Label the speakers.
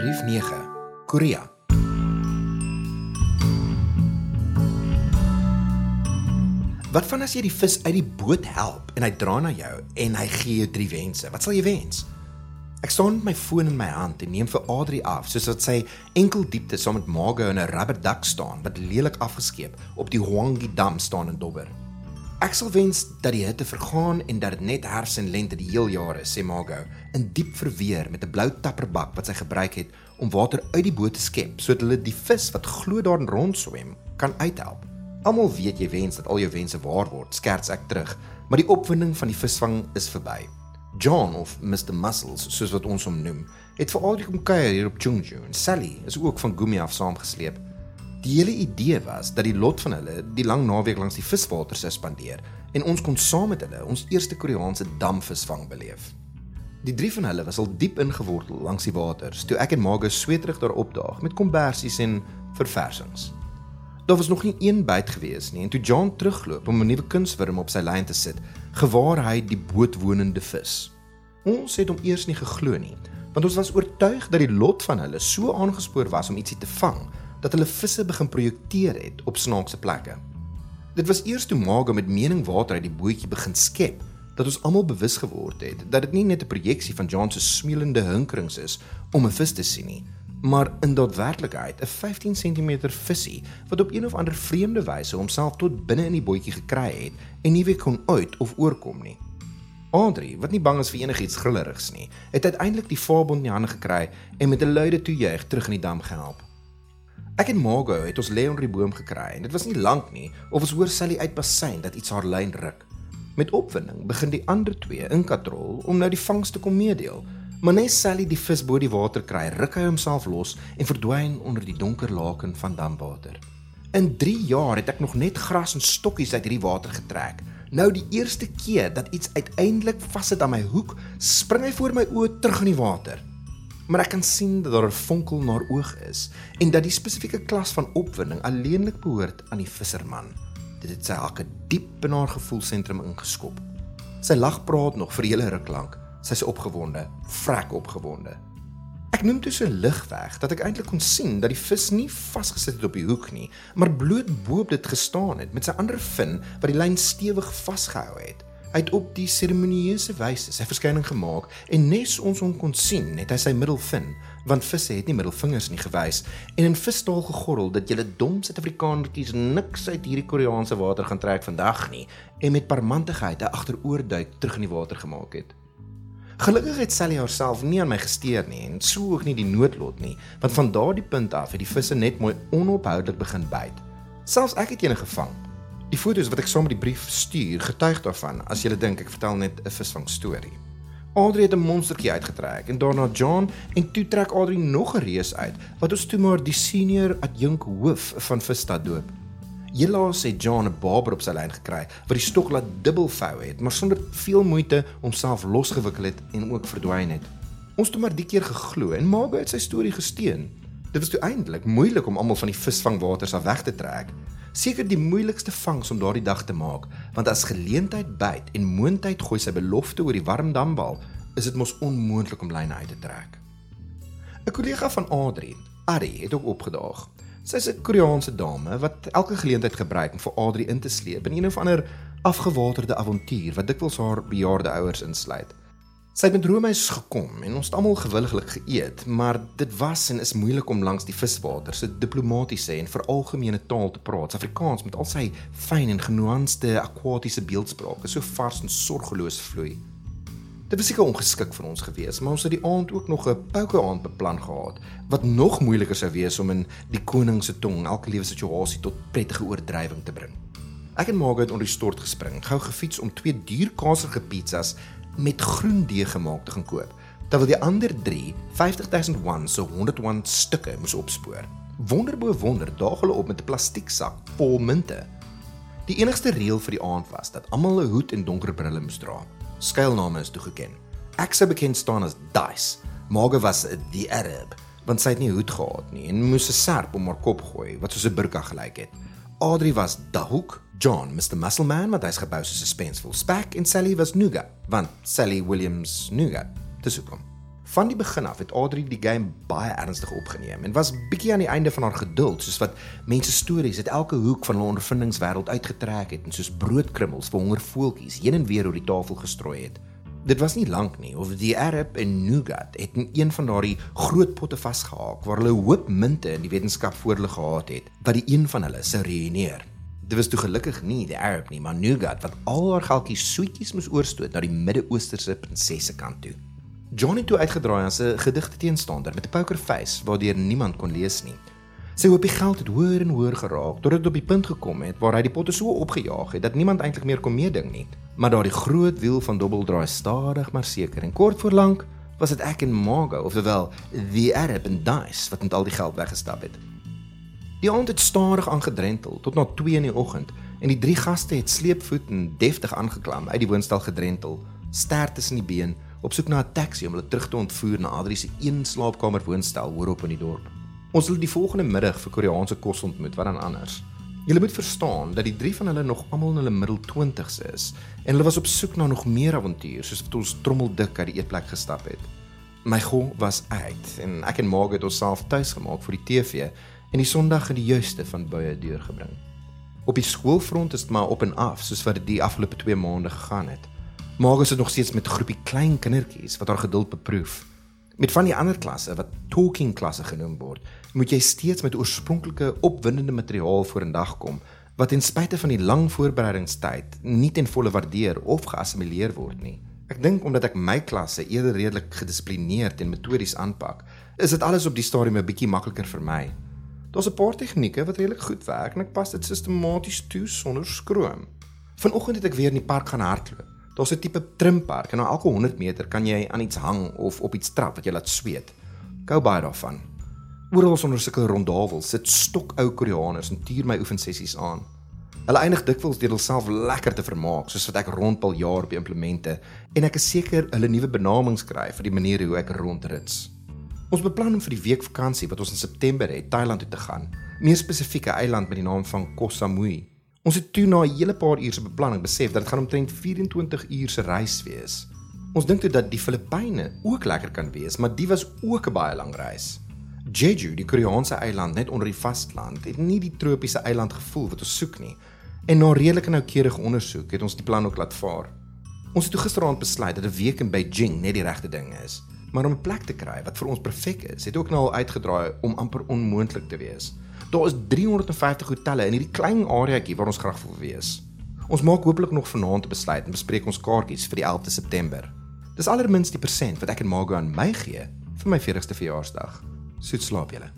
Speaker 1: Brief 9. Korea. Wat van as jy die vis uit die boot help en hy dra na jou en hy gee jou drie wense? Wat sal jy wens? Ek staan met my foon in my hand en neem vir Adri af soos wat sy enkel diepte saam met Margo in 'n rubber dak staan wat lelik afgeskeep op die Hwangi dam staan in Dobber. Ek sal wens dat die hitte vergaan en dat dit net herfs en lente die heel jaar is, sê Margo, in diep verweer met 'n blou tapperbak wat sy gebruik het om water uit die boot te skep sodat hulle die vis wat glo daarin rondswem kan uithelp. Almal weet jy wens dat al jou wense waar word, skerts ek terug, maar die opwinding van die visvang is verby. John of Mr Muscles, soos wat ons hom noem, het vir altyd kom kuier hier op Chungju en Sally is ook van Gumi af saamgesleep. Die hele idee was dat die lot van hulle die lang naweek langs die viswater sou spandeer en ons kon saam met hulle ons eerste Koreaanse damvisvang beleef. Die drie van hulle was al diep ingewortel langs die waters toe ek en Margo sweterig daar opdaag met kombersies en verversings. Daar was nog nie een byt gewees nie en toe John terugloop om 'n nuwe kunswurm op sy lyn te sit, gewaar hy die bootwonende vis. Ons het hom eers nie geglo nie, want ons was oortuig dat die lot van hulle so aangespoor was om ietsie te vang dat hulle visse begin projekteer het op snaakse plekke. Dit was eers toe Margo met mening water uit die bootjie begin skep dat ons almal bewus geword het dat dit nie net 'n projeksie van John se smeulende hinkerings is om 'n vis te sien nie, maar in daadwerklikheid 'n 15 cm visie wat op een of ander vreemde wyse homself tot binne in die bootjie gekry het en nie weer kon uit of oorkom nie. Andri, wat nie bang is vir enigiets grillerigs nie, het uiteindelik die vaarbond in die hande gekry en met 'n luide toejuig terug in die dam gehelp. Ek en Margo het ons lê onder die boom gekry en dit was nie lank nie of ons hoor Sally uit bassein dat iets haar lyn ruk. Met opwinding begin die ander twee in katrol om nou die vangs te kom meedeel. Maar net Sally die vis bo die water kry, ruk hy homself los en verdwyn onder die donker laken van damwater. In 3 jaar het ek nog net gras en stokkies uit hierdie water getrek. Nou die eerste keer dat iets uiteindelik vassit aan my hoek, spring hy voor my oë terug in die water. Maar ek kan sien dat daar 'n vonkel na oog is en dat die spesifieke klas van opwinding alleenlik behoort aan die visserman. Dit het sy hakke diep in haar gevoelsentrum ingeskop. Sy lag praat nog vir hele ruk lank. Sy's opgewonde, vrek opgewonde. Ek noem dit so lig weg dat ek eintlik kon sien dat die vis nie vasgesit het op die hoek nie, maar bloot bo op dit gestaan het met sy ander vin wat die lyn stewig vasgehou het. Hy het op die seremonieuse wyse sy verskyning gemaak en nes ons hom kon sien, het hy sy middelvin, want visse het nie middelvingers nie gewys en in visstaal gegorrel dat julle dom Suid-Afrikanertjies niks uit hierdie Koreaanse water gaan trek vandag nie en met parmantigheid 'n agteroorduik terug in die water gemaak het. Gelukkig het Sally haarself nie aan my gesteer nie en so ook nie die noodlot nie, want van daardie punt af het die visse net mooi onophoudelik begin byt. Selfs ek het een gevang. Die foto's wat ek saam met die brief stuur, getuig daarvan as jy dink ek vertel net 'n visvang storie. Audrey het 'n monstertjie uitgetrek en daarna John en toe trek Audrey nog 'n reus uit wat ons toe maar die senior adjunk hoof van Visstad doop. Helaas het John 'n barber op sy lyn gekry wat die stok laat dubbelvou het, maar sonder veel moeite homself losgewikkel het en ook verdwyn het. Ons het maar die keer geglo en Margo het sy storie gesteun. Dit was toe eintlik moeilik om almal van die visvangwaters af weg te trek. Seker die moeilikste vangs om daardie dag te maak, want as geleentheid byt en moontheid gooi sy belofte oor die warm dambal, is dit mos onmoontlik om lyne uit te trek. 'n Kollega van Adri, Ari, het ook opgedaag. Sy's 'n Koreaanse dame wat elke geleentheid gebruik om vir Adri in te sleep in een of ander afgewaterde avontuur wat dikwels haar bejaarde ouers insluit. Sy het met roomys gekom en ons het almal gewilliglik geëet, maar dit was en is moeilik om langs die viswater se diplomatisiese en veralgemene taal te praat. Afrikaans met al sy fyn en genuanceerde akwatiese beeldspraak is so vars en sorgeloos vloei. Dit was seker ongeskik vir ons gewees, maar ons het die aand ook nog 'n poker aand beplan gehad wat nog moeiliker sou wees om in die koning se tong elke lewe situasie tot prettige oordrywing te bring. Ek en Margaret het onder die stort gespring, gou gefiets om twee duur kaasige pizzas met groen deeg gemaak te gaan koop, terwyl die ander 3 50000 won so 101 stukke moes opspoor. Wonderbo wonder daag hulle op met 'n plastieksak vol munte. Die enigste reël vir die aand was dat almal 'n hoed en donker brille moes dra skuilname is toegeken. Ek sou bekend staan as Dice. Margo was die Arab, want sy het nie hoed gehad nie en moes 'n serp om haar kop gooi wat soos 'n burka gelyk het. Adri was Dahook, John, Mr Muscle Man, wat hy's gebou soos 'n suspenseful spek en Sally was Nuga, want Sally Williams Nuga. Dis hoekom. Van die begin af het Adri die game baie ernstig opgeneem en was bietjie aan die einde van haar geduld, soos wat mense stories uit elke hoek van hulle ondervindingswêreld uitgetrek het en soos broodkrummels vir honger voeltjies heen en weer oor die tafel gestrooi het. Dit was nie lank nie of die Arab en Nougat het in een van daardie groot potte vasgehaak waar hulle hoop munte in die wetenskap voor hulle gehad het wat die een van hulle sou reëneer. Dit was toe gelukkig nie die Arab nie, maar Nougat wat al haar geldjies soetjies moes oorstoot na die Midde-Oosterse prinsesse kant toe. Johnny toe uitgedraai as 'n gedigte teenstander met 'n pokerface waardeur niemand kon lees nie. Sy hoop die geld het hoër en hoër geraak tot dit op die punt gekom het waar hy die potte so opgejaag het dat niemand eintlik meer kon meeding nie. Maar daardie groot wiel van dobbel draai stadig maar seker en kort voor lank was dit ek en Margo of wel the Arab and Dice wat met al die geld weggestap het. Die aand het stadig aangedrentel tot na 2 in die oggend en die drie gaste het sleepvoet en deftig aangeklam uit die woonstel gedrentel, ster tussen die been op soek na 'n taxi om hulle terug te ontvoer na Adri se een slaapkamer woonstel hoorop in die dorp. Ons het die volgende middag vir Koreaanse kos ontmoet, wat dan anders. Julle moet verstaan dat die drie van hulle nog almal in hulle middel 20's is en hulle was op soek na nog meer avontuur soos wat ons trommeldik uit die eetplek gestap het. My gou was uit en ek en Margaret het onsself tuis gemaak vir die TV en die Sondag in die juiste van baie deurgebring. Op die skoolfront is dit maar op en af soos wat dit die afgelope 2 maande gegaan het. Maak ons dit nog steeds met 'n groepie klein kindertjies wat haar geduld beproef. Met van die ander klasse wat talking klasse genoem word, moet jy steeds met oorspronklike opwindende materiaal vorendag kom wat ten spyte van die lang voorbereidingstyd nie ten volle waardeer of geassimileer word nie. Ek dink omdat ek my klasse eerder redelik gedissiplineerd en metodies aanpak, is dit alles op die stadium 'n bietjie makliker vir my. Daar's 'n paar tegnieke wat redelik goed werk en ek pas dit sistematies toe sonder skroom. Vanoggend het ek weer in die park gaan hardloop. Daar's 'n tipe trimpark en elke 100 meter kan jy aan iets hang of op iets trap wat jou laat sweet. Gou baie daarvan. Oral onder sulke rondawels sit stokou Koreaners en tuur my oefensessies aan. Hulle eindig dikwels deur hulself lekker te vermaak, soos wat ek rondpal jaar op implemente en ek is seker hulle nuwe benamings kry vir die manier hoe ek rondrits. Ons beplan om vir die week vakansie wat ons in September het, Thailand toe te gaan. Meer spesifieke eiland met die naam van Koh Samui. Ons het toe na 'n hele paar ure se beplanning besef dat dit gaan omtrent 24 uur se reis wees. Ons dink toe dat die Filippyne ook lekker kan wees, maar dit was ook 'n baie lang reis. Jeju, die Koreaanse eiland net onder die vasteland, het nie die tropiese eiland gevoel wat ons soek nie. En na redelike noukeurige ondersoek het ons die plan ook laat vaar. Ons het toe gisteraand besluit dat 'n week in Beijing net die regte ding is, maar om 'n plek te kry wat vir ons perfek is, het ook nou al uitgedraai om amper onmoontlik te wees. Daar is 350 hotelle in hierdie klein areaetjie waar ons graag wil wees. Ons maak hopelik nog vanaand 'n besluit en bespreek ons kaartjies vir die 11de September. Dis allerminst die persent wat ek en Margo aan my gee vir my 40ste verjaarsdag. Soet slaap julle.